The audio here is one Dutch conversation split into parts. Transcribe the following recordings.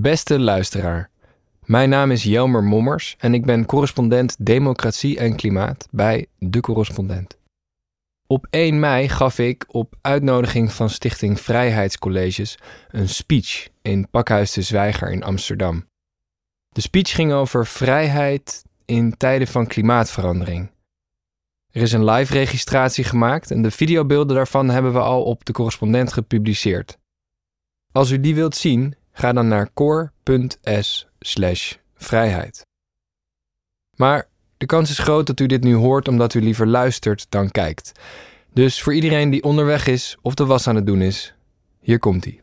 Beste luisteraar, mijn naam is Jelmer Mommers en ik ben correspondent Democratie en Klimaat bij De Correspondent. Op 1 mei gaf ik op uitnodiging van Stichting Vrijheidscolleges een speech in Pakhuis de Zwijger in Amsterdam. De speech ging over vrijheid in tijden van klimaatverandering. Er is een live registratie gemaakt en de videobeelden daarvan hebben we al op de correspondent gepubliceerd. Als u die wilt zien, ga dan naar core.s vrijheid. Maar de kans is groot dat u dit nu hoort omdat u liever luistert dan kijkt. Dus voor iedereen die onderweg is of de was aan het doen is, hier komt hij.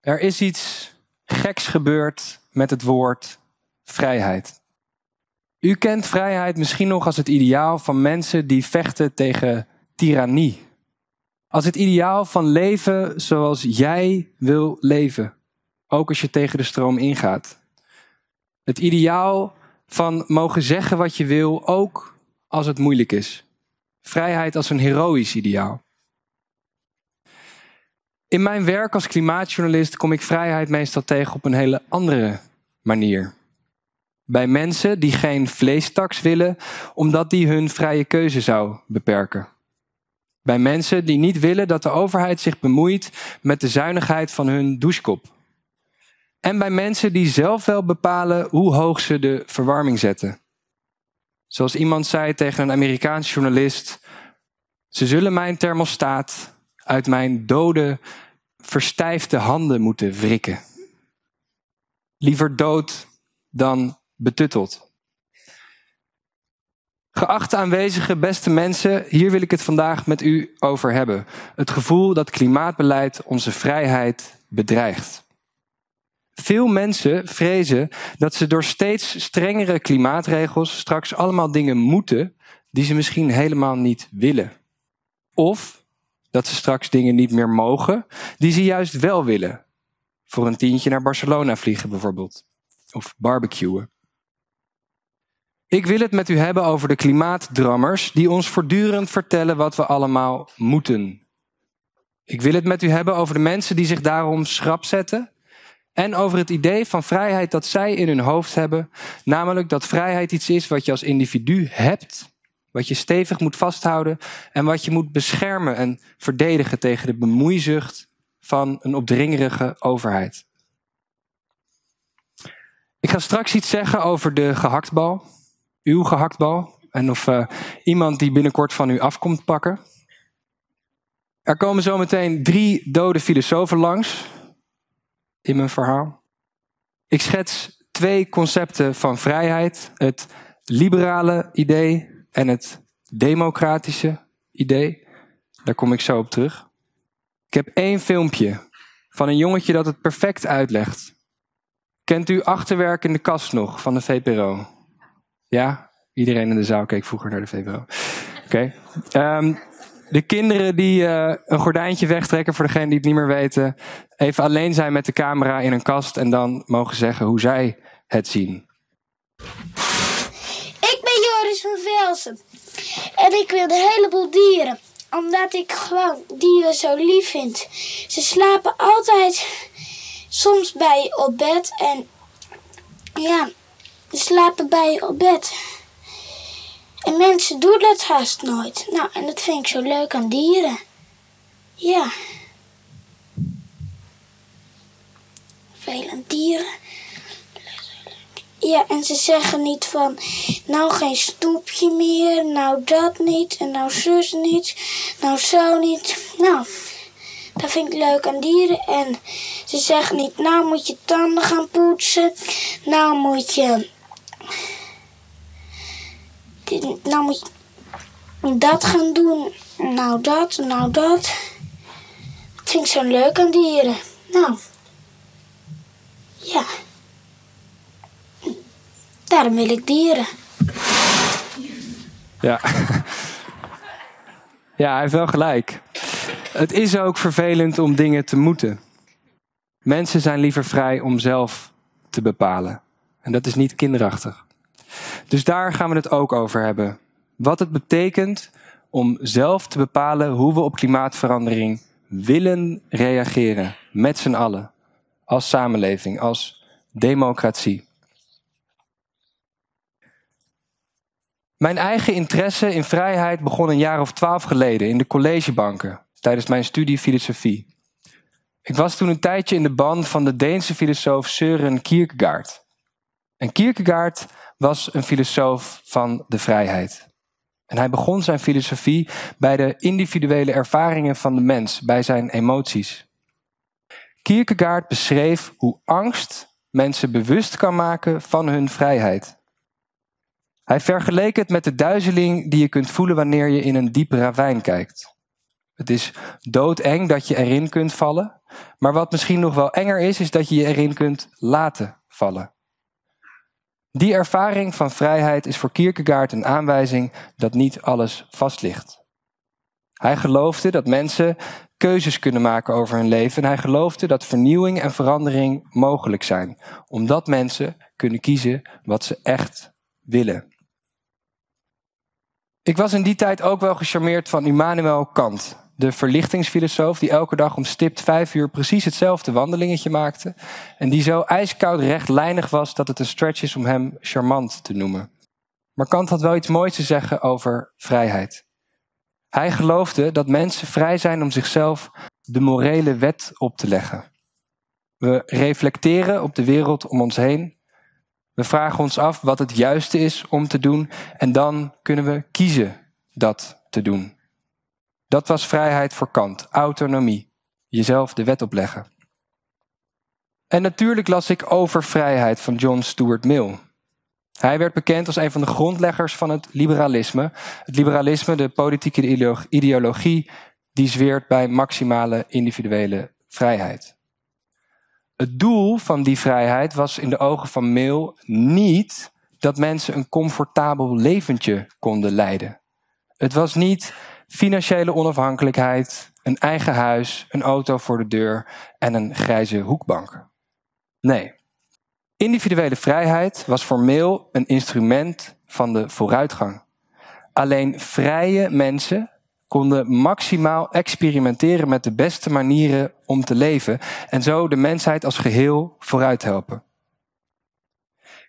Er is iets geks gebeurd met het woord vrijheid. U kent vrijheid misschien nog als het ideaal van mensen die vechten tegen tirannie. Als het ideaal van leven zoals jij wil leven, ook als je tegen de stroom ingaat. Het ideaal van mogen zeggen wat je wil, ook als het moeilijk is. Vrijheid als een heroïsch ideaal. In mijn werk als klimaatjournalist kom ik vrijheid meestal tegen op een hele andere manier. Bij mensen die geen vleestaks willen, omdat die hun vrije keuze zou beperken. Bij mensen die niet willen dat de overheid zich bemoeit met de zuinigheid van hun douchekop. En bij mensen die zelf wel bepalen hoe hoog ze de verwarming zetten. Zoals iemand zei tegen een Amerikaans journalist: Ze zullen mijn thermostaat uit mijn dode, verstijfde handen moeten wrikken. Liever dood dan betutteld. Geachte aanwezige beste mensen, hier wil ik het vandaag met u over hebben. Het gevoel dat klimaatbeleid onze vrijheid bedreigt. Veel mensen vrezen dat ze door steeds strengere klimaatregels straks allemaal dingen moeten die ze misschien helemaal niet willen. Of dat ze straks dingen niet meer mogen die ze juist wel willen. Voor een tientje naar Barcelona vliegen bijvoorbeeld. Of barbecuen. Ik wil het met u hebben over de klimaatdrammers die ons voortdurend vertellen wat we allemaal moeten. Ik wil het met u hebben over de mensen die zich daarom schrap zetten en over het idee van vrijheid dat zij in hun hoofd hebben, namelijk dat vrijheid iets is wat je als individu hebt, wat je stevig moet vasthouden en wat je moet beschermen en verdedigen tegen de bemoeizucht van een opdringerige overheid. Ik ga straks iets zeggen over de gehaktbal uw gehaktbal. En of uh, iemand die binnenkort van u afkomt pakken. Er komen zometeen drie dode filosofen langs in mijn verhaal. Ik schets twee concepten van vrijheid: het liberale idee en het democratische idee. Daar kom ik zo op terug. Ik heb één filmpje van een jongetje dat het perfect uitlegt. Kent u Achterwerk in de kast nog van de VPRO? Ja, iedereen in de zaal keek vroeger naar de VWO. Oké. Ehm, de kinderen die uh, een gordijntje wegtrekken, voor degenen die het niet meer weten, even alleen zijn met de camera in een kast en dan mogen zeggen hoe zij het zien. Ik ben Joris van Velsen en ik wil een heleboel dieren, omdat ik gewoon dieren zo lief vind. Ze slapen altijd soms bij je op bed en ja, slapen bij je op bed. En mensen doen dat haast nooit. Nou, en dat vind ik zo leuk aan dieren. Ja. Veel aan dieren. Ja, en ze zeggen niet van, nou geen snoepje meer, nou dat niet, en nou zus niet, nou zo niet. Nou, dat vind ik leuk aan dieren. En ze zeggen niet, nou moet je tanden gaan poetsen, nou moet je nou moet je dat gaan doen. Nou dat, nou dat. Dat vind ik zo leuk aan dieren. Nou, ja. Daarom wil ik dieren. Ja. Ja, hij heeft wel gelijk. Het is ook vervelend om dingen te moeten. Mensen zijn liever vrij om zelf te bepalen. En dat is niet kinderachtig. Dus daar gaan we het ook over hebben. Wat het betekent om zelf te bepalen hoe we op klimaatverandering willen reageren. Met z'n allen. Als samenleving, als democratie. Mijn eigen interesse in vrijheid begon een jaar of twaalf geleden in de collegebanken tijdens mijn studie filosofie. Ik was toen een tijdje in de ban van de Deense filosoof Søren Kierkegaard. En Kierkegaard was een filosoof van de vrijheid. En hij begon zijn filosofie bij de individuele ervaringen van de mens, bij zijn emoties. Kierkegaard beschreef hoe angst mensen bewust kan maken van hun vrijheid. Hij vergeleek het met de duizeling die je kunt voelen wanneer je in een diepe ravijn kijkt. Het is doodeng dat je erin kunt vallen, maar wat misschien nog wel enger is, is dat je je erin kunt laten vallen. Die ervaring van vrijheid is voor Kierkegaard een aanwijzing dat niet alles vast ligt. Hij geloofde dat mensen keuzes kunnen maken over hun leven en hij geloofde dat vernieuwing en verandering mogelijk zijn, omdat mensen kunnen kiezen wat ze echt willen. Ik was in die tijd ook wel gecharmeerd van Immanuel Kant, de verlichtingsfilosoof die elke dag om stipt vijf uur precies hetzelfde wandelingetje maakte en die zo ijskoud rechtlijnig was dat het een stretch is om hem charmant te noemen. Maar Kant had wel iets moois te zeggen over vrijheid. Hij geloofde dat mensen vrij zijn om zichzelf de morele wet op te leggen. We reflecteren op de wereld om ons heen we vragen ons af wat het juiste is om te doen en dan kunnen we kiezen dat te doen. Dat was vrijheid voor Kant, autonomie, jezelf de wet opleggen. En natuurlijk las ik over vrijheid van John Stuart Mill. Hij werd bekend als een van de grondleggers van het liberalisme. Het liberalisme, de politieke ideologie, die zweert bij maximale individuele vrijheid. Het doel van die vrijheid was in de ogen van Mill niet dat mensen een comfortabel leventje konden leiden. Het was niet financiële onafhankelijkheid, een eigen huis, een auto voor de deur en een grijze hoekbank. Nee. Individuele vrijheid was voor Mill een instrument van de vooruitgang. Alleen vrije mensen konden maximaal experimenteren met de beste manieren om te leven en zo de mensheid als geheel vooruit helpen.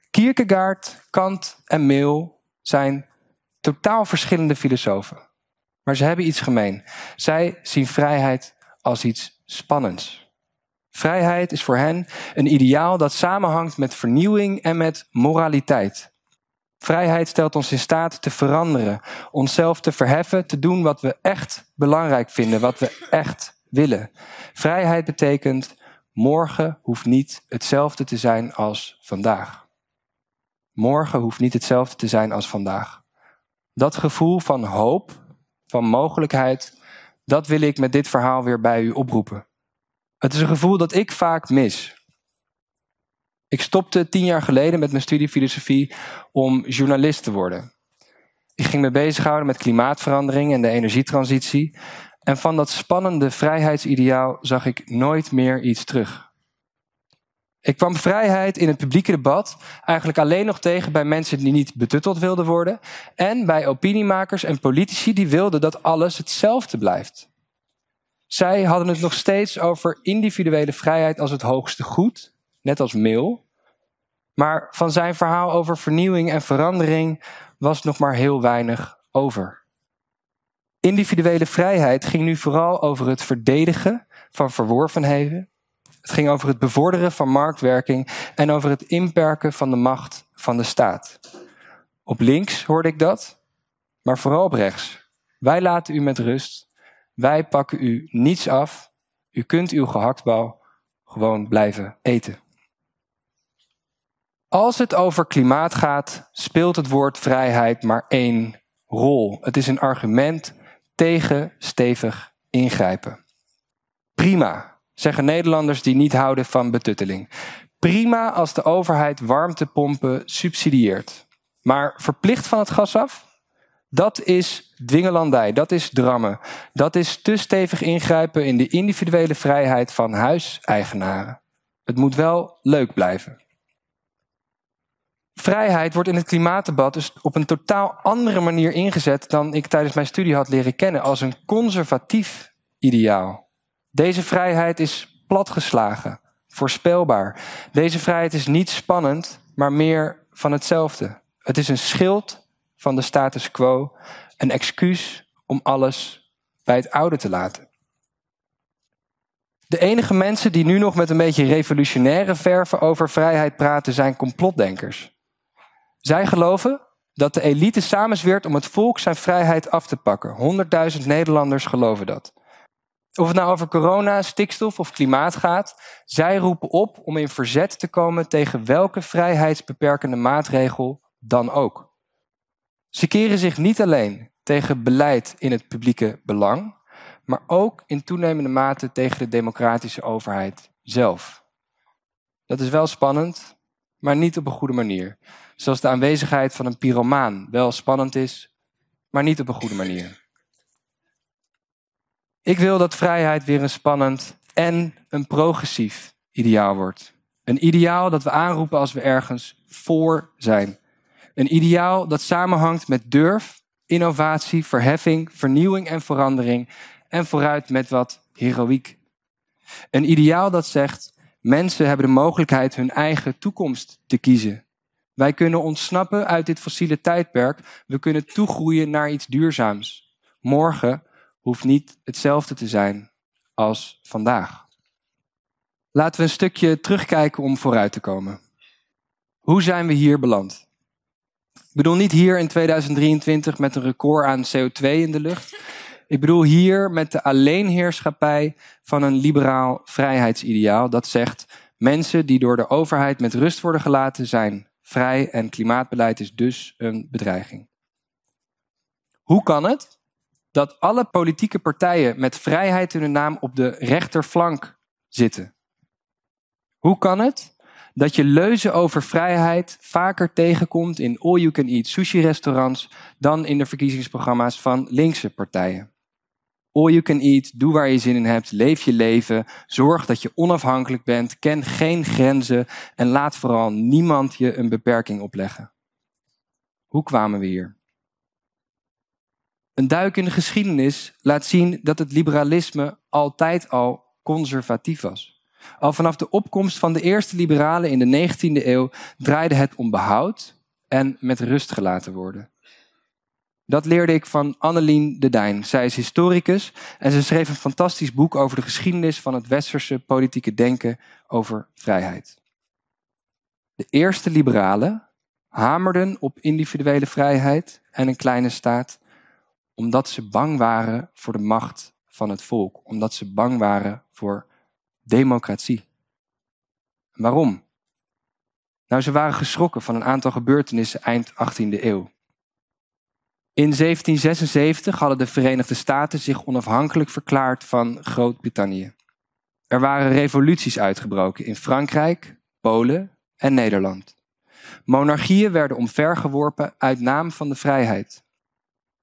Kierkegaard, Kant en Mill zijn totaal verschillende filosofen. Maar ze hebben iets gemeen. Zij zien vrijheid als iets spannends. Vrijheid is voor hen een ideaal dat samenhangt met vernieuwing en met moraliteit. Vrijheid stelt ons in staat te veranderen, onszelf te verheffen, te doen wat we echt belangrijk vinden, wat we echt willen. Vrijheid betekent morgen hoeft niet hetzelfde te zijn als vandaag. Morgen hoeft niet hetzelfde te zijn als vandaag. Dat gevoel van hoop, van mogelijkheid, dat wil ik met dit verhaal weer bij u oproepen. Het is een gevoel dat ik vaak mis. Ik stopte tien jaar geleden met mijn studie filosofie om journalist te worden. Ik ging me bezighouden met klimaatverandering en de energietransitie. En van dat spannende vrijheidsideaal zag ik nooit meer iets terug. Ik kwam vrijheid in het publieke debat eigenlijk alleen nog tegen bij mensen die niet betutteld wilden worden en bij opiniemakers en politici die wilden dat alles hetzelfde blijft. Zij hadden het nog steeds over individuele vrijheid als het hoogste goed net als Mill. Maar van zijn verhaal over vernieuwing en verandering was nog maar heel weinig over. Individuele vrijheid ging nu vooral over het verdedigen van verworvenheden. Het ging over het bevorderen van marktwerking en over het inperken van de macht van de staat. Op links hoorde ik dat, maar vooral op rechts. Wij laten u met rust. Wij pakken u niets af. U kunt uw gehaktbal gewoon blijven eten. Als het over klimaat gaat, speelt het woord vrijheid maar één rol. Het is een argument tegen stevig ingrijpen. Prima, zeggen Nederlanders die niet houden van betutteling. Prima als de overheid warmtepompen subsidieert. Maar verplicht van het gas af? Dat is dwingelandij, dat is drammen. Dat is te stevig ingrijpen in de individuele vrijheid van huiseigenaren. Het moet wel leuk blijven. Vrijheid wordt in het klimaatdebat dus op een totaal andere manier ingezet dan ik tijdens mijn studie had leren kennen, als een conservatief ideaal. Deze vrijheid is platgeslagen, voorspelbaar. Deze vrijheid is niet spannend, maar meer van hetzelfde. Het is een schild van de status quo, een excuus om alles bij het oude te laten. De enige mensen die nu nog met een beetje revolutionaire verven over vrijheid praten zijn complotdenkers. Zij geloven dat de elite samenzweert om het volk zijn vrijheid af te pakken. 100.000 Nederlanders geloven dat. Of het nou over corona, stikstof of klimaat gaat, zij roepen op om in verzet te komen tegen welke vrijheidsbeperkende maatregel dan ook. Ze keren zich niet alleen tegen beleid in het publieke belang, maar ook in toenemende mate tegen de democratische overheid zelf. Dat is wel spannend, maar niet op een goede manier. Zoals de aanwezigheid van een pyromaan wel spannend is, maar niet op een goede manier. Ik wil dat vrijheid weer een spannend en een progressief ideaal wordt. Een ideaal dat we aanroepen als we ergens voor zijn. Een ideaal dat samenhangt met durf, innovatie, verheffing, vernieuwing en verandering en vooruit met wat heroïek. Een ideaal dat zegt, mensen hebben de mogelijkheid hun eigen toekomst te kiezen. Wij kunnen ontsnappen uit dit fossiele tijdperk. We kunnen toegroeien naar iets duurzaams. Morgen hoeft niet hetzelfde te zijn als vandaag. Laten we een stukje terugkijken om vooruit te komen. Hoe zijn we hier beland? Ik bedoel niet hier in 2023 met een record aan CO2 in de lucht. Ik bedoel hier met de alleenheerschappij van een liberaal vrijheidsideaal dat zegt mensen die door de overheid met rust worden gelaten zijn vrij en klimaatbeleid is dus een bedreiging. Hoe kan het dat alle politieke partijen met vrijheid in hun naam op de rechterflank zitten? Hoe kan het dat je leuzen over vrijheid vaker tegenkomt in all-you-can-eat sushi-restaurants dan in de verkiezingsprogramma's van linkse partijen? All you can eat, doe waar je zin in hebt, leef je leven, zorg dat je onafhankelijk bent, ken geen grenzen en laat vooral niemand je een beperking opleggen. Hoe kwamen we hier? Een duik in de geschiedenis laat zien dat het liberalisme altijd al conservatief was. Al vanaf de opkomst van de eerste liberalen in de 19e eeuw draaide het om behoud en met rust gelaten worden. Dat leerde ik van Annelien de Dijn. Zij is historicus en ze schreef een fantastisch boek over de geschiedenis van het westerse politieke denken over vrijheid. De eerste liberalen hamerden op individuele vrijheid en een kleine staat omdat ze bang waren voor de macht van het volk, omdat ze bang waren voor democratie. Waarom? Nou, ze waren geschrokken van een aantal gebeurtenissen eind 18e eeuw. In 1776 hadden de Verenigde Staten zich onafhankelijk verklaard van Groot-Brittannië. Er waren revoluties uitgebroken in Frankrijk, Polen en Nederland. Monarchieën werden omvergeworpen uit naam van de vrijheid.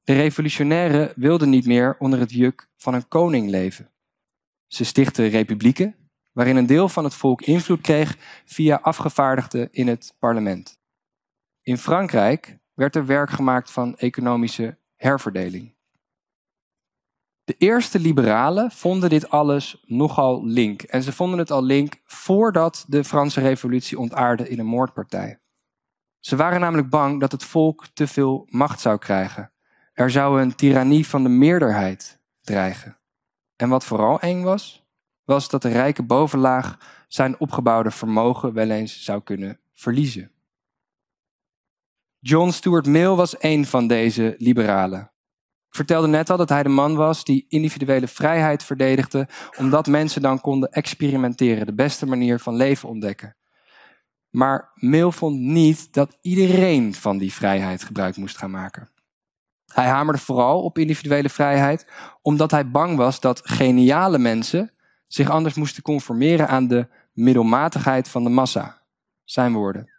De revolutionairen wilden niet meer onder het juk van een koning leven. Ze stichtten republieken, waarin een deel van het volk invloed kreeg via afgevaardigden in het parlement. In Frankrijk werd er werk gemaakt van economische herverdeling. De eerste liberalen vonden dit alles nogal link. En ze vonden het al link voordat de Franse revolutie ontaarde in een moordpartij. Ze waren namelijk bang dat het volk te veel macht zou krijgen. Er zou een tirannie van de meerderheid dreigen. En wat vooral eng was, was dat de rijke bovenlaag zijn opgebouwde vermogen wel eens zou kunnen verliezen. John Stuart Mill was een van deze liberalen. Ik vertelde net al dat hij de man was die individuele vrijheid verdedigde, omdat mensen dan konden experimenteren, de beste manier van leven ontdekken. Maar Mill vond niet dat iedereen van die vrijheid gebruik moest gaan maken. Hij hamerde vooral op individuele vrijheid, omdat hij bang was dat geniale mensen zich anders moesten conformeren aan de middelmatigheid van de massa. Zijn woorden.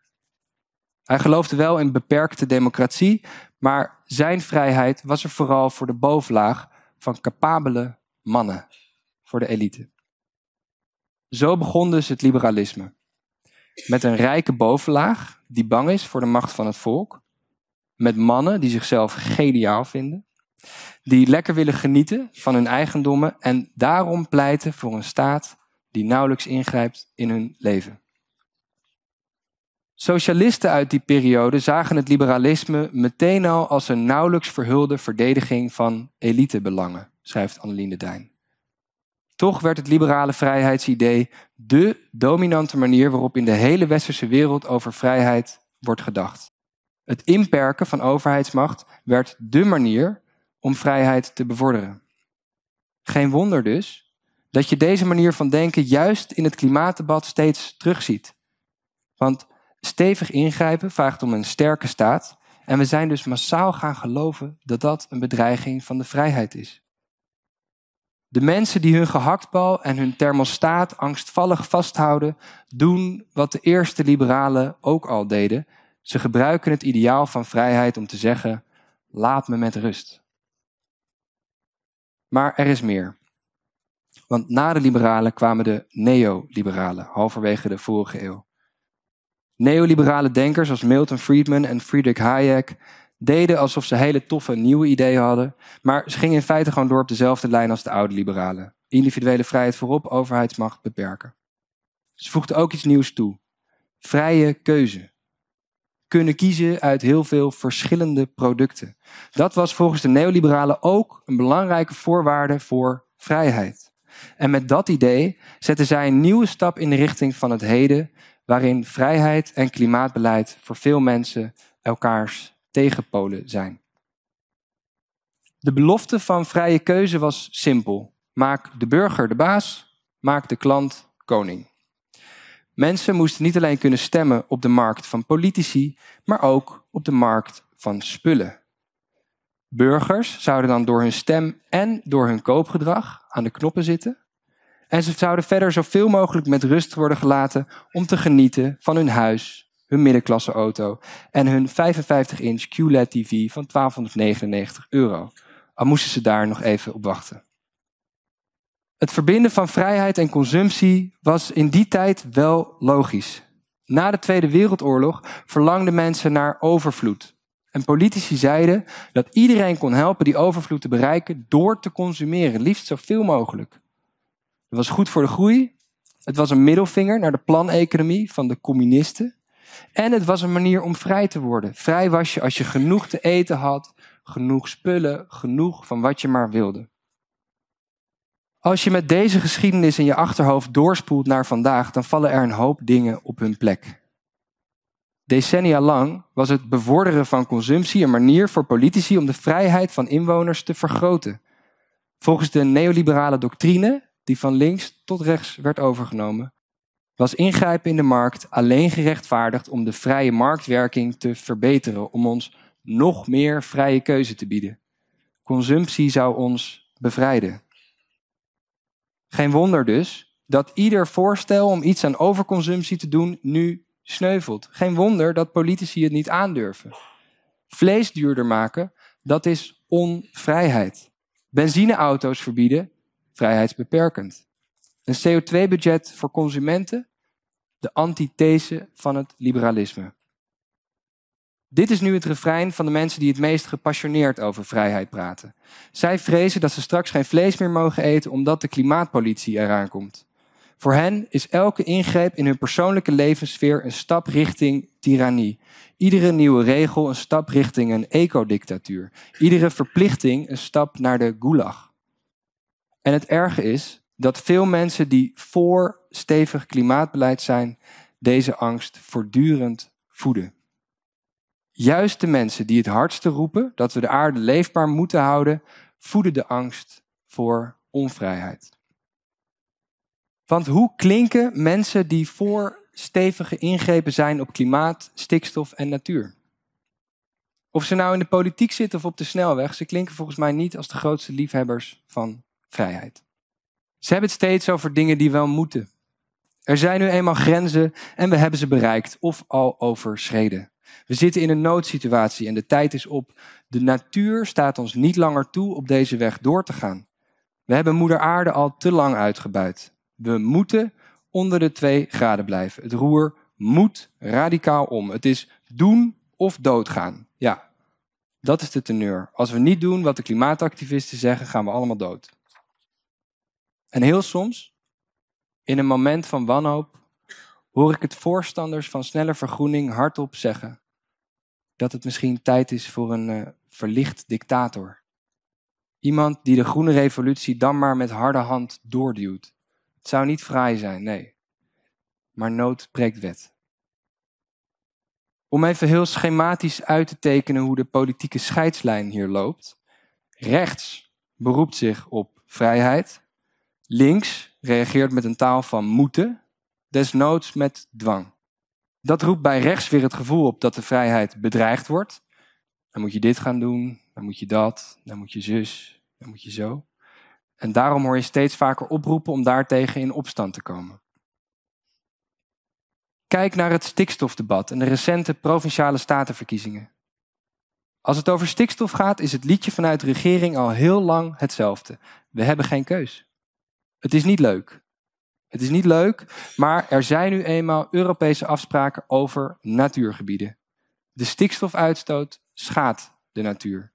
Hij geloofde wel in beperkte democratie, maar zijn vrijheid was er vooral voor de bovenlaag van capabele mannen, voor de elite. Zo begon dus het liberalisme. met een rijke bovenlaag die bang is voor de macht van het volk, met mannen die zichzelf geniaal vinden, die lekker willen genieten van hun eigendommen en daarom pleiten voor een staat die nauwelijks ingrijpt in hun leven. Socialisten uit die periode zagen het liberalisme meteen al als een nauwelijks verhulde verdediging van elitebelangen, schrijft Annelien de Dijn. Toch werd het liberale vrijheidsidee dé dominante manier waarop in de hele westerse wereld over vrijheid wordt gedacht. Het inperken van overheidsmacht werd dé manier om vrijheid te bevorderen. Geen wonder dus dat je deze manier van denken juist in het klimaatdebat steeds terugziet. Want stevig ingrijpen vraagt om een sterke staat en we zijn dus massaal gaan geloven dat dat een bedreiging van de vrijheid is. De mensen die hun gehaktbal en hun thermostaat angstvallig vasthouden, doen wat de eerste liberalen ook al deden. Ze gebruiken het ideaal van vrijheid om te zeggen: laat me met rust. Maar er is meer. Want na de liberalen kwamen de neoliberalen, halverwege de vorige eeuw. Neoliberale denkers als Milton Friedman en Friedrich Hayek deden alsof ze hele toffe nieuwe ideeën hadden, maar ze gingen in feite gewoon door op dezelfde lijn als de oude liberalen. Individuele vrijheid voorop, overheidsmacht beperken. Ze voegden ook iets nieuws toe. Vrije keuze. Kunnen kiezen uit heel veel verschillende producten. Dat was volgens de neoliberalen ook een belangrijke voorwaarde voor vrijheid. En met dat idee zetten zij een nieuwe stap in de richting van het heden, waarin vrijheid en klimaatbeleid voor veel mensen elkaars tegenpolen zijn. De belofte van vrije keuze was simpel. Maak de burger de baas, maak de klant koning. Mensen moesten niet alleen kunnen stemmen op de markt van politici, maar ook op de markt van spullen. Burgers zouden dan door hun stem en door hun koopgedrag aan de knoppen zitten. En ze zouden verder zoveel mogelijk met rust worden gelaten om te genieten van hun huis, hun middenklasse auto en hun 55-inch QLED TV van 1299 euro. Al moesten ze daar nog even op wachten. Het verbinden van vrijheid en consumptie was in die tijd wel logisch. Na de Tweede Wereldoorlog verlangden mensen naar overvloed. En politici zeiden dat iedereen kon helpen die overvloed te bereiken door te consumeren, liefst zoveel mogelijk. Het was goed voor de groei. Het was een middelvinger naar de planeconomie van de communisten. En het was een manier om vrij te worden. Vrij was je als je genoeg te eten had, genoeg spullen, genoeg van wat je maar wilde. Als je met deze geschiedenis in je achterhoofd doorspoelt naar vandaag, dan vallen er een hoop dingen op hun plek. Decennia lang was het bevorderen van consumptie een manier voor politici om de vrijheid van inwoners te vergroten. Volgens de neoliberale doctrine, die van links tot rechts werd overgenomen, was ingrijpen in de markt alleen gerechtvaardigd om de vrije marktwerking te verbeteren, om ons nog meer vrije keuze te bieden. Consumptie zou ons bevrijden. Geen wonder dus dat ieder voorstel om iets aan overconsumptie te doen nu sneuvelt. Geen wonder dat politici het niet aandurven. Vlees duurder maken, dat is onvrijheid. Benzineauto's verbieden, vrijheidsbeperkend. Een CO2-budget voor consumenten, de antithese van het liberalisme. Dit is nu het refrein van de mensen die het meest gepassioneerd over vrijheid praten. Zij vrezen dat ze straks geen vlees meer mogen eten omdat de klimaatpolitie eraan komt. Voor hen is elke ingreep in hun persoonlijke levenssfeer een stap richting tirannie. Iedere nieuwe regel een stap richting een ecodictatuur. Iedere verplichting een stap naar de gulag. En het erge is dat veel mensen die voor stevig klimaatbeleid zijn, deze angst voortdurend voeden. Juist de mensen die het hardste roepen dat we de aarde leefbaar moeten houden, voeden de angst voor onvrijheid. Want hoe klinken mensen die voor stevige ingrepen zijn op klimaat, stikstof en natuur? Of ze nou in de politiek zitten of op de snelweg, ze klinken volgens mij niet als de grootste liefhebbers van vrijheid. Ze hebben het steeds over dingen die wel moeten. Er zijn nu eenmaal grenzen en we hebben ze bereikt of al overschreden. We zitten in een noodsituatie en de tijd is op. De natuur staat ons niet langer toe op deze weg door te gaan. We hebben Moeder Aarde al te lang uitgebuit. We moeten onder de 2 graden blijven. Het roer moet radicaal om. Het is doen of doodgaan. Ja, dat is de teneur. Als we niet doen wat de klimaatactivisten zeggen, gaan we allemaal dood. En heel soms, in een moment van wanhoop, hoor ik het voorstanders van snelle vergroening hardop zeggen dat het misschien tijd is voor een uh, verlicht dictator. Iemand die de groene revolutie dan maar met harde hand doorduwt. Het zou niet fraai zijn, nee. Maar nood breekt wet. Om even heel schematisch uit te tekenen hoe de politieke scheidslijn hier loopt. Rechts beroept zich op vrijheid. Links reageert met een taal van moeten, desnoods met dwang. Dat roept bij rechts weer het gevoel op dat de vrijheid bedreigd wordt. Dan moet je dit gaan doen, dan moet je dat, dan moet je zus, dan moet je zo. En daarom hoor je steeds vaker oproepen om daartegen in opstand te komen. Kijk naar het stikstofdebat en de recente provinciale statenverkiezingen. Als het over stikstof gaat, is het liedje vanuit de regering al heel lang hetzelfde. We hebben geen keus. Het is niet leuk. Het is niet leuk, maar er zijn nu eenmaal Europese afspraken over natuurgebieden. De stikstofuitstoot schaadt de natuur.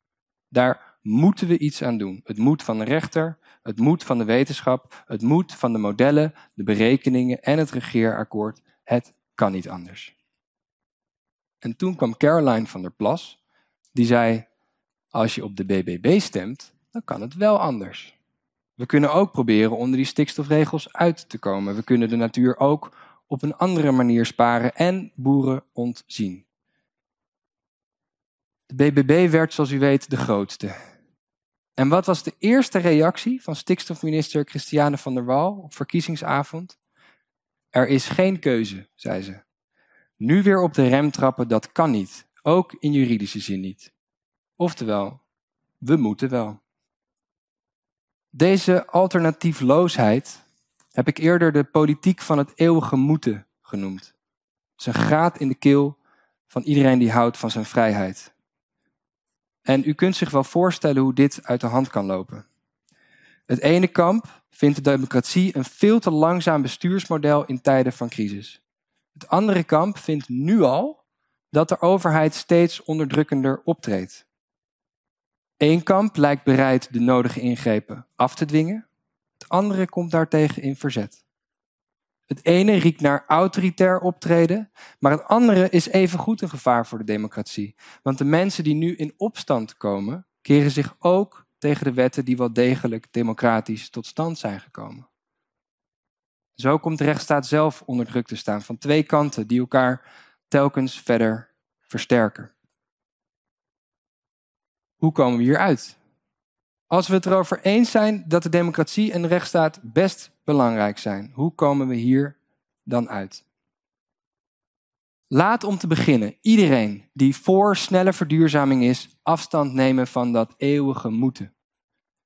Daar moeten we iets aan doen. Het moet van de rechter, het moet van de wetenschap, het moet van de modellen, de berekeningen en het regeerakkoord. Het kan niet anders. En toen kwam Caroline van der Plas, die zei: Als je op de BBB stemt, dan kan het wel anders. We kunnen ook proberen onder die stikstofregels uit te komen. We kunnen de natuur ook op een andere manier sparen en boeren ontzien. De BBB werd, zoals u weet, de grootste. En wat was de eerste reactie van stikstofminister Christiane van der Wal op verkiezingsavond? Er is geen keuze, zei ze. Nu weer op de rem trappen, dat kan niet. Ook in juridische zin niet. Oftewel, we moeten wel. Deze alternatiefloosheid heb ik eerder de politiek van het eeuwige moeten genoemd. Het is een graat in de keel van iedereen die houdt van zijn vrijheid. En u kunt zich wel voorstellen hoe dit uit de hand kan lopen. Het ene kamp vindt de democratie een veel te langzaam bestuursmodel in tijden van crisis. Het andere kamp vindt nu al dat de overheid steeds onderdrukkender optreedt. Eén kamp lijkt bereid de nodige ingrepen af te dwingen, het andere komt daartegen in verzet. Het ene riekt naar autoritair optreden, maar het andere is evengoed een gevaar voor de democratie. Want de mensen die nu in opstand komen, keren zich ook tegen de wetten die wel degelijk democratisch tot stand zijn gekomen. Zo komt de rechtsstaat zelf onder druk te staan van twee kanten die elkaar telkens verder versterken. Hoe komen we hier uit? Als we het erover eens zijn dat de democratie en de rechtsstaat best belangrijk zijn, hoe komen we hier dan uit? Laat om te beginnen iedereen die voor snelle verduurzaming is, afstand nemen van dat eeuwige moeten.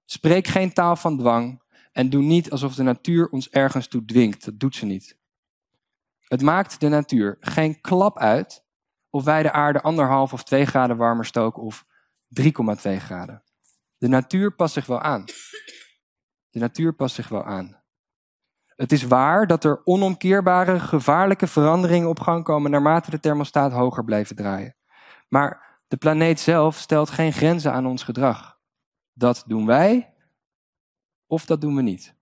Spreek geen taal van dwang en doe niet alsof de natuur ons ergens toe dwingt. Dat doet ze niet. Het maakt de natuur geen klap uit of wij de aarde anderhalf of twee graden warmer stoken of 3,2 graden. De natuur past zich wel aan. De natuur past zich wel aan. Het is waar dat er onomkeerbare, gevaarlijke veranderingen op gang komen naarmate de thermostaat hoger blijft draaien. Maar de planeet zelf stelt geen grenzen aan ons gedrag. Dat doen wij of dat doen we niet.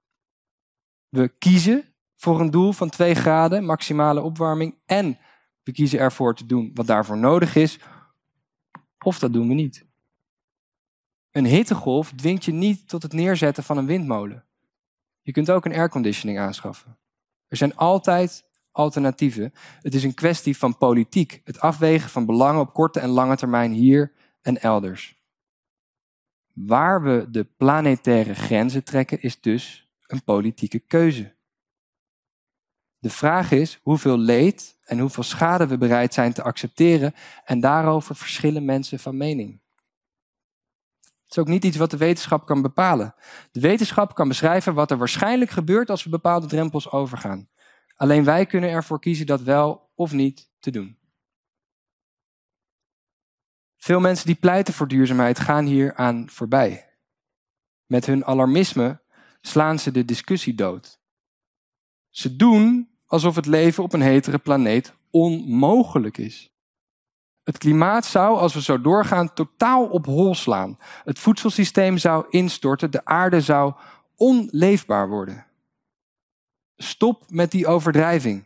We kiezen voor een doel van 2 graden maximale opwarming en we kiezen ervoor te doen wat daarvoor nodig is of dat doen we niet. Een hittegolf dwingt je niet tot het neerzetten van een windmolen. Je kunt ook een airconditioning aanschaffen. Er zijn altijd alternatieven. Het is een kwestie van politiek, het afwegen van belangen op korte en lange termijn hier en elders. Waar we de planetaire grenzen trekken is dus een politieke keuze. De vraag is hoeveel leed en hoeveel schade we bereid zijn te accepteren en daarover verschillen mensen van mening is ook niet iets wat de wetenschap kan bepalen. De wetenschap kan beschrijven wat er waarschijnlijk gebeurt als we bepaalde drempels overgaan. Alleen wij kunnen ervoor kiezen dat wel of niet te doen. Veel mensen die pleiten voor duurzaamheid gaan hier aan voorbij. Met hun alarmisme slaan ze de discussie dood. Ze doen alsof het leven op een hetere planeet onmogelijk is. Het klimaat zou, als we zo doorgaan, totaal op hol slaan. Het voedselsysteem zou instorten, de aarde zou onleefbaar worden. Stop met die overdrijving.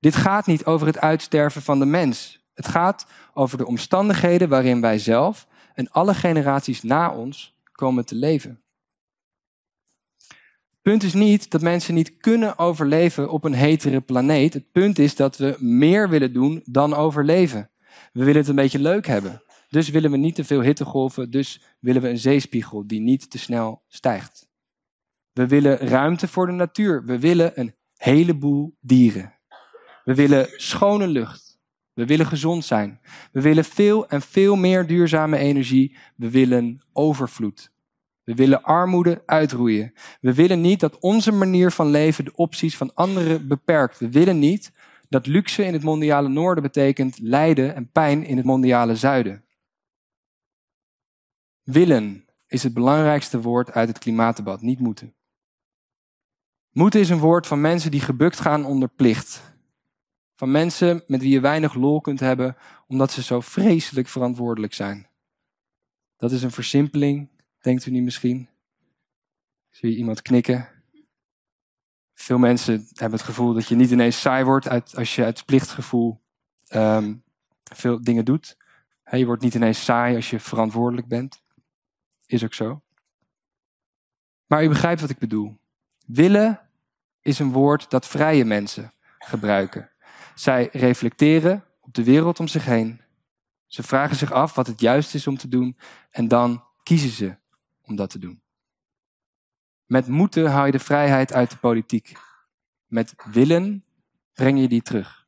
Dit gaat niet over het uitsterven van de mens. Het gaat over de omstandigheden waarin wij zelf en alle generaties na ons komen te leven. Het punt is niet dat mensen niet kunnen overleven op een hetere planeet. Het punt is dat we meer willen doen dan overleven. We willen het een beetje leuk hebben. Dus willen we niet te veel hittegolven, dus willen we een zeespiegel die niet te snel stijgt. We willen ruimte voor de natuur. We willen een heleboel dieren. We willen schone lucht. We willen gezond zijn. We willen veel en veel meer duurzame energie. We willen overvloed. We willen armoede uitroeien. We willen niet dat onze manier van leven de opties van anderen beperkt. We willen niet dat luxe in het mondiale noorden betekent lijden en pijn in het mondiale zuiden. Willen is het belangrijkste woord uit het klimaatdebat, niet moeten. Moeten is een woord van mensen die gebukt gaan onder plicht. Van mensen met wie je weinig lol kunt hebben, omdat ze zo vreselijk verantwoordelijk zijn. Dat is een versimpeling, denkt u niet misschien? Zie je iemand knikken? Veel mensen hebben het gevoel dat je niet ineens saai wordt uit, als je uit plichtgevoel um, veel dingen doet. je wordt niet ineens saai als je verantwoordelijk bent. Is ook zo. Maar u begrijpt wat ik bedoel. Willen is een woord dat vrije mensen gebruiken. Zij reflecteren op de wereld om zich heen. Ze vragen zich af wat het juist is om te doen en dan kiezen ze om dat te doen. Met moeten haal je de vrijheid uit de politiek. Met willen breng je die terug.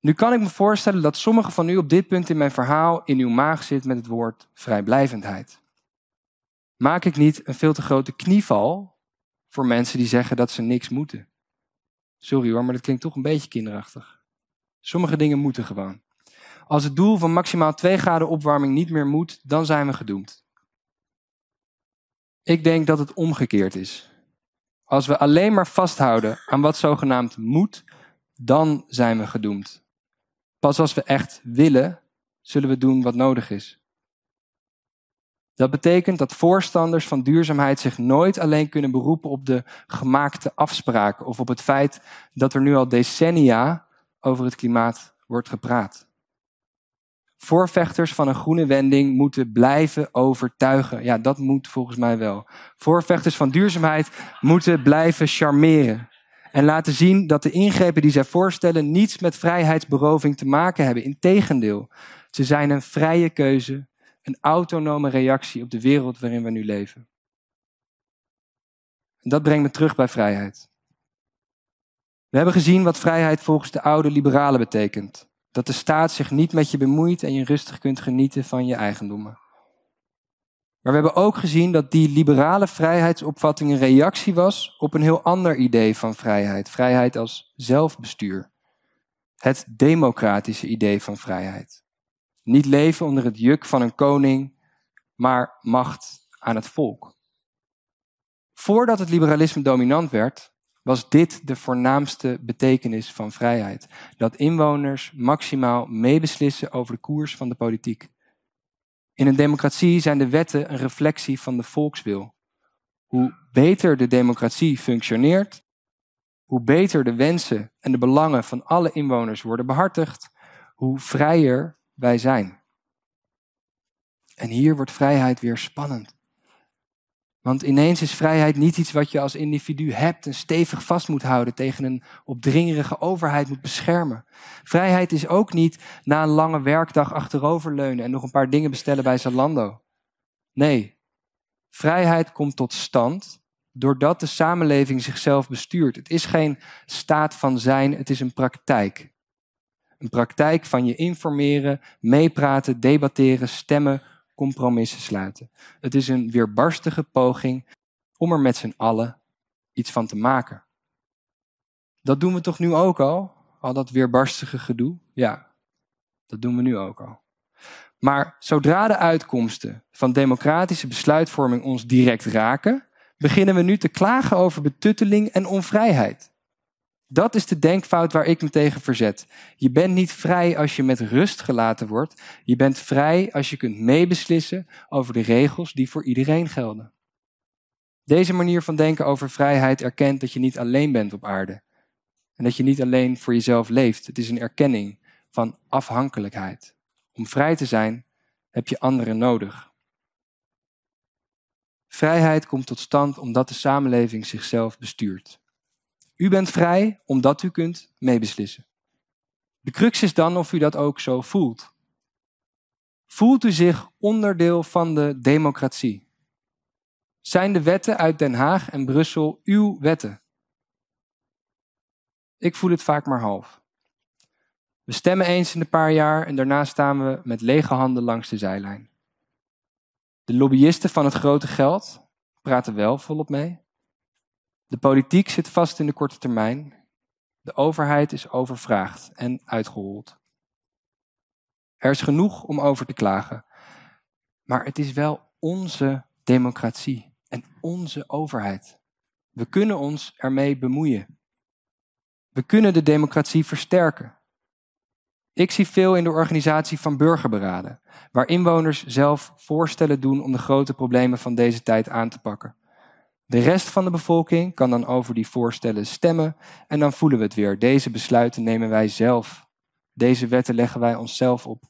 Nu kan ik me voorstellen dat sommigen van u op dit punt in mijn verhaal in uw maag zit met het woord vrijblijvendheid. Maak ik niet een veel te grote knieval voor mensen die zeggen dat ze niks moeten? Sorry hoor, maar dat klinkt toch een beetje kinderachtig. Sommige dingen moeten gewoon. Als het doel van maximaal 2 graden opwarming niet meer moet, dan zijn we gedoemd. Ik denk dat het omgekeerd is. Als we alleen maar vasthouden aan wat zogenaamd moet, dan zijn we gedoemd. Pas als we echt willen, zullen we doen wat nodig is. Dat betekent dat voorstanders van duurzaamheid zich nooit alleen kunnen beroepen op de gemaakte afspraken of op het feit dat er nu al decennia over het klimaat wordt gepraat. Voorvechters van een groene wending moeten blijven overtuigen. Ja, dat moet volgens mij wel. Voorvechters van duurzaamheid moeten blijven charmeren. En laten zien dat de ingrepen die zij voorstellen niets met vrijheidsberoving te maken hebben. Integendeel, ze zijn een vrije keuze, een autonome reactie op de wereld waarin we nu leven. En dat brengt me terug bij vrijheid. We hebben gezien wat vrijheid volgens de oude liberalen betekent. Dat de staat zich niet met je bemoeit en je rustig kunt genieten van je eigendommen. Maar we hebben ook gezien dat die liberale vrijheidsopvatting een reactie was op een heel ander idee van vrijheid. Vrijheid als zelfbestuur. Het democratische idee van vrijheid. Niet leven onder het juk van een koning, maar macht aan het volk. Voordat het liberalisme dominant werd, was dit de voornaamste betekenis van vrijheid. Dat inwoners maximaal meebeslissen over de koers van de politiek. In een democratie zijn de wetten een reflectie van de volkswil. Hoe beter de democratie functioneert, hoe beter de wensen en de belangen van alle inwoners worden behartigd, hoe vrijer wij zijn. En hier wordt vrijheid weer spannend. Want ineens is vrijheid niet iets wat je als individu hebt en stevig vast moet houden tegen een opdringerige overheid moet beschermen. Vrijheid is ook niet na een lange werkdag achteroverleunen en nog een paar dingen bestellen bij Zalando. Nee, vrijheid komt tot stand doordat de samenleving zichzelf bestuurt. Het is geen staat van zijn, het is een praktijk. Een praktijk van je informeren, meepraten, debatteren, stemmen, compromissen sluiten. Het is een weerbarstige poging om er met z'n allen iets van te maken. Dat doen we toch nu ook al? Al dat weerbarstige gedoe? Ja, dat doen we nu ook al. Maar zodra de uitkomsten van democratische besluitvorming ons direct raken, beginnen we nu te klagen over betutteling en onvrijheid. Dat is de denkfout waar ik me tegen verzet. Je bent niet vrij als je met rust gelaten wordt. Je bent vrij als je kunt meebeslissen over de regels die voor iedereen gelden. Deze manier van denken over vrijheid erkent dat je niet alleen bent op aarde. En dat je niet alleen voor jezelf leeft. Het is een erkenning van afhankelijkheid. Om vrij te zijn heb je anderen nodig. Vrijheid komt tot stand omdat de samenleving zichzelf bestuurt. U bent vrij omdat u kunt meebeslissen. De crux is dan of u dat ook zo voelt. Voelt u zich onderdeel van de democratie? Zijn de wetten uit Den Haag en Brussel uw wetten? Ik voel het vaak maar half. We stemmen eens in een paar jaar en daarna staan we met lege handen langs de zijlijn. De lobbyisten van het grote geld praten wel volop mee. De politiek zit vast in de korte termijn. De overheid is overvraagd en uitgehold. Er is genoeg om over te klagen. Maar het is wel onze democratie en onze overheid. We kunnen ons ermee bemoeien. We kunnen de democratie versterken. Ik zie veel in de organisatie van burgerberaden, waar inwoners zelf voorstellen doen om de grote problemen van deze tijd aan te pakken. De rest van de bevolking kan dan over die voorstellen stemmen en dan voelen we het weer. Deze besluiten nemen wij zelf. Deze wetten leggen wij onszelf op.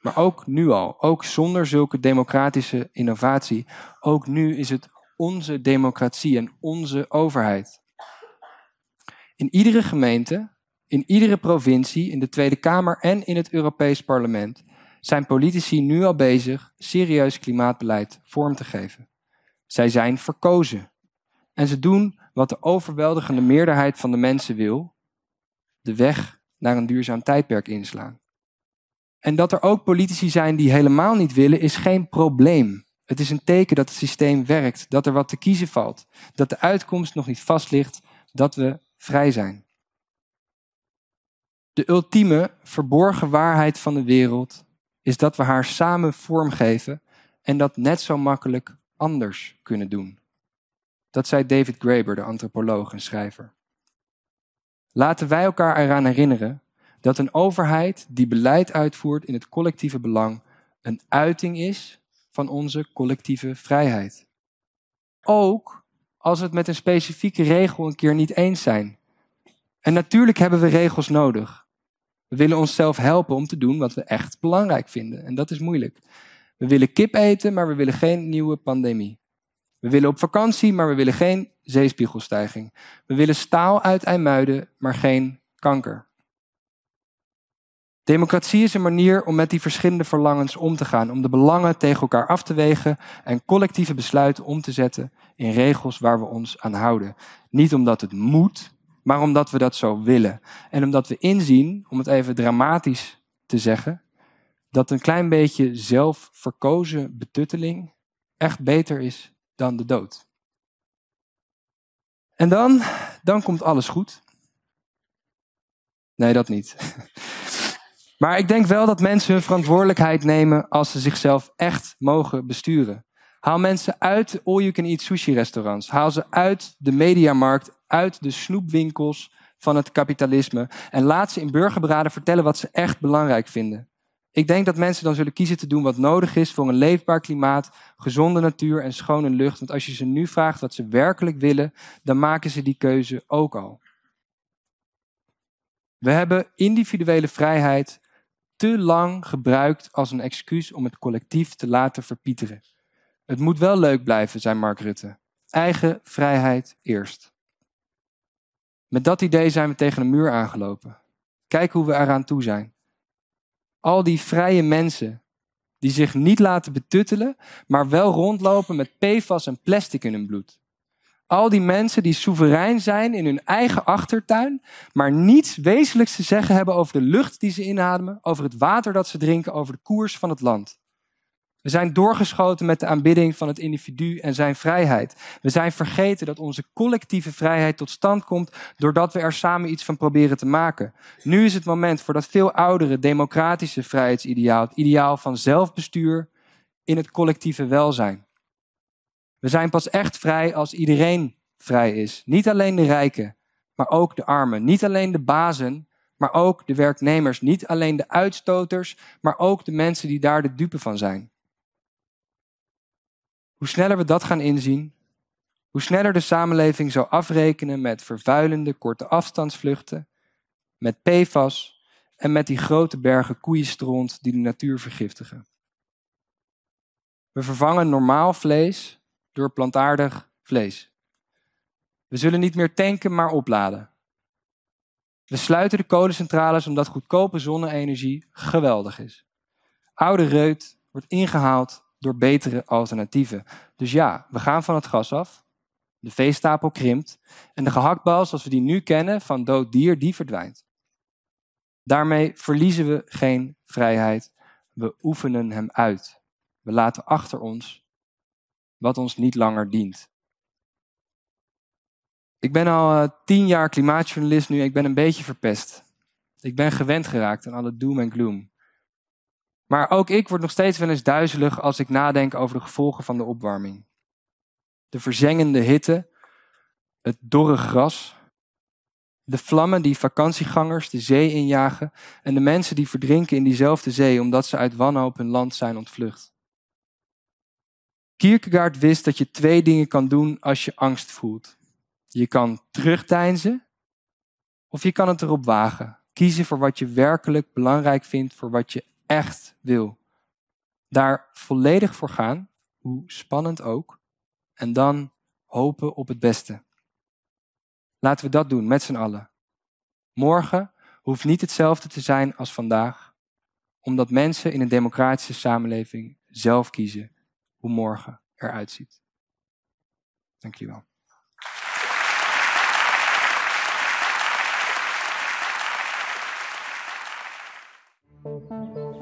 Maar ook nu al, ook zonder zulke democratische innovatie, ook nu is het onze democratie en onze overheid. In iedere gemeente, in iedere provincie, in de Tweede Kamer en in het Europees Parlement zijn politici nu al bezig serieus klimaatbeleid vorm te geven. Zij zijn verkozen. En ze doen wat de overweldigende meerderheid van de mensen wil: de weg naar een duurzaam tijdperk inslaan. En dat er ook politici zijn die helemaal niet willen, is geen probleem. Het is een teken dat het systeem werkt, dat er wat te kiezen valt, dat de uitkomst nog niet vast ligt, dat we vrij zijn. De ultieme verborgen waarheid van de wereld is dat we haar samen vormgeven en dat net zo makkelijk anders kunnen doen. Dat zei David Graeber, de antropoloog en schrijver. Laten wij elkaar eraan herinneren dat een overheid die beleid uitvoert in het collectieve belang een uiting is van onze collectieve vrijheid. Ook als we het met een specifieke regel een keer niet eens zijn. En natuurlijk hebben we regels nodig. We willen onszelf helpen om te doen wat we echt belangrijk vinden. En dat is moeilijk. We willen kip eten, maar we willen geen nieuwe pandemie. We willen op vakantie, maar we willen geen zeespiegelstijging. We willen staal uit IJmuiden, maar geen kanker. Democratie is een manier om met die verschillende verlangens om te gaan, om de belangen tegen elkaar af te wegen en collectieve besluiten om te zetten in regels waar we ons aan houden. Niet omdat het moet, maar omdat we dat zo willen. En omdat we inzien, om het even dramatisch te zeggen, dat een klein beetje zelfverkozen betutteling echt beter is dan de dood. En dan, dan komt alles goed. Nee, dat niet. Maar ik denk wel dat mensen hun verantwoordelijkheid nemen als ze zichzelf echt mogen besturen. Haal mensen uit all-you-can-eat sushi-restaurants. Haal ze uit de mediamarkt, uit de snoepwinkels van het kapitalisme. En laat ze in burgerberaden vertellen wat ze echt belangrijk vinden. Ik denk dat mensen dan zullen kiezen te doen wat nodig is voor een leefbaar klimaat, gezonde natuur en schone lucht. Want als je ze nu vraagt wat ze werkelijk willen, dan maken ze die keuze ook al. We hebben individuele vrijheid te lang gebruikt als een excuus om het collectief te laten verpieteren. Het moet wel leuk blijven, zei Mark Rutte. Eigen vrijheid eerst. Met dat idee zijn we tegen een muur aangelopen. Kijk hoe we eraan toe zijn. Al die vrije mensen die zich niet laten betuttelen, maar wel rondlopen met PFAS en plastic in hun bloed. Al die mensen die soeverein zijn in hun eigen achtertuin, maar niets wezenlijks te zeggen hebben over de lucht die ze inademen, over het water dat ze drinken, over de koers van het land. We zijn doorgeschoten met de aanbidding van het individu en zijn vrijheid. We zijn vergeten dat onze collectieve vrijheid tot stand komt doordat we er samen iets van proberen te maken. Nu is het moment voor dat veel oudere democratische vrijheidsideaal, het ideaal van zelfbestuur in het collectieve welzijn. We zijn pas echt vrij als iedereen vrij is. Niet alleen de rijken, maar ook de armen. Niet alleen de bazen, maar ook de werknemers. Niet alleen de uitstoters, maar ook de mensen die daar de dupe van zijn. Hoe sneller we dat gaan inzien, hoe sneller de samenleving zou afrekenen met vervuilende korte afstandsvluchten, met PFAS en met die grote bergen koeienstront die de natuur vergiftigen. We vervangen normaal vlees door plantaardig vlees. We zullen niet meer tanken, maar opladen. We sluiten de kolencentrales omdat goedkope zonne-energie geweldig is. Oude reut wordt ingehaald door betere alternatieven. Dus ja, we gaan van het gas af. De veestapel krimpt. En de gehaktbal zoals we die nu kennen van dood dier, die verdwijnt. Daarmee verliezen we geen vrijheid. We oefenen hem uit. We laten achter ons wat ons niet langer dient. Ik ben al uh, tien jaar klimaatjournalist nu. Ik ben een beetje verpest. Ik ben gewend geraakt aan alle doom en gloom. Maar ook ik word nog steeds wel eens duizelig als ik nadenk over de gevolgen van de opwarming. De verzengende hitte, het dorre gras, de vlammen die vakantiegangers de zee injagen en de mensen die verdrinken in diezelfde zee omdat ze uit wanhoop hun land zijn ontvlucht. Kierkegaard wist dat je twee dingen kan doen als je angst voelt. Je kan terugdeinzen of je kan het erop wagen. Kiezen voor wat je werkelijk belangrijk vindt, voor wat je echt wil. Daar volledig voor gaan, hoe spannend ook, en dan hopen op het beste. Laten we dat doen met z'n allen. Morgen hoeft niet hetzelfde te zijn als vandaag, omdat mensen in een democratische samenleving zelf kiezen hoe morgen eruit ziet. Dank jullie wel.